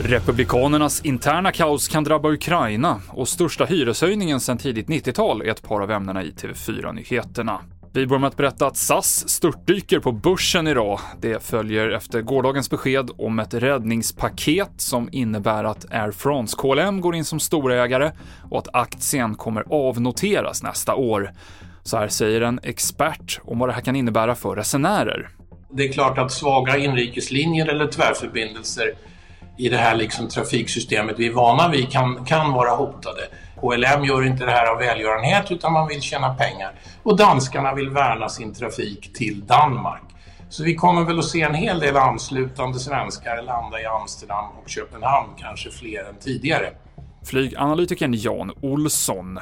Republikanernas interna kaos kan drabba Ukraina och största hyreshöjningen sedan tidigt 90-tal är ett par av ämnena i TV4-nyheterna. Vi börjar med att berätta att SAS störtdyker på börsen idag. Det följer efter gårdagens besked om ett räddningspaket som innebär att Air France KLM går in som storägare och att aktien kommer avnoteras nästa år. Så här säger en expert om vad det här kan innebära för resenärer. Det är klart att svaga inrikeslinjer eller tvärförbindelser i det här liksom trafiksystemet vi är vana vid kan, kan vara hotade. KLM gör inte det här av välgörenhet utan man vill tjäna pengar. Och danskarna vill värna sin trafik till Danmark. Så vi kommer väl att se en hel del anslutande svenskar landa i Amsterdam och Köpenhamn, kanske fler än tidigare. Flyganalytikern Jan Olsson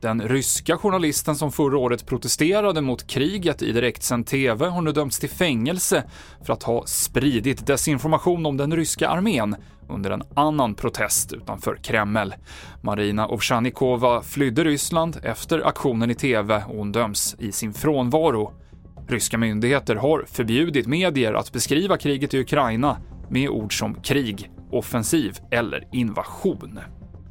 den ryska journalisten som förra året protesterade mot kriget i direktsänd TV har nu dömts till fängelse för att ha spridit desinformation om den ryska armén under en annan protest utanför Kreml. Marina Ovsjanikova flydde Ryssland efter aktionen i TV och hon döms i sin frånvaro. Ryska myndigheter har förbjudit medier att beskriva kriget i Ukraina med ord som krig, offensiv eller invasion.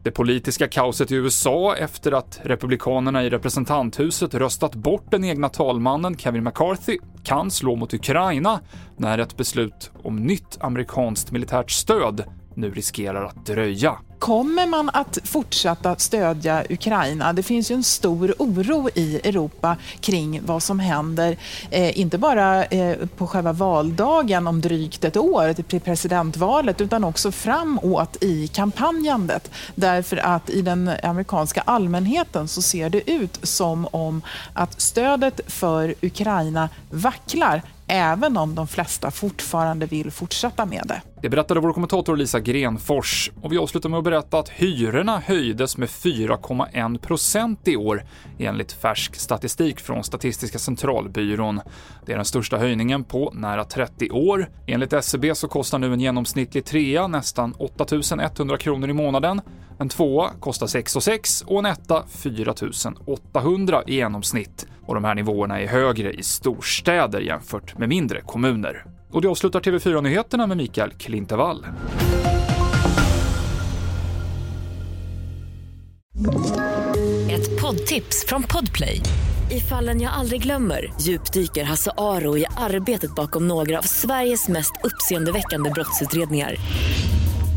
Det politiska kaoset i USA efter att republikanerna i representanthuset röstat bort den egna talmannen Kevin McCarthy kan slå mot Ukraina när ett beslut om nytt amerikanskt militärt stöd nu riskerar att dröja. Kommer man att fortsätta stödja Ukraina? Det finns ju en stor oro i Europa kring vad som händer, eh, inte bara eh, på själva valdagen om drygt ett år till presidentvalet, utan också framåt i kampanjandet. Därför att i den amerikanska allmänheten så ser det ut som om att stödet för Ukraina vacklar även om de flesta fortfarande vill fortsätta med det. Det berättade vår kommentator Lisa Grenfors och vi avslutar med att berätta att hyrorna höjdes med 4,1 procent i år enligt färsk statistik från Statistiska centralbyrån. Det är den största höjningen på nära 30 år. Enligt SCB så kostar nu en genomsnittlig trea nästan 8 100 kronor i månaden. En tvåa kostar 6 6 och en etta 4 800 i genomsnitt. Och de här nivåerna är högre i storstäder jämfört med mindre kommuner. Och det avslutar TV4-nyheterna med Mikael Klintevall. Ett poddtips från Podplay. I fallen jag aldrig glömmer djupdyker Hasse Aro i arbetet bakom några av Sveriges mest uppseendeväckande brottsutredningar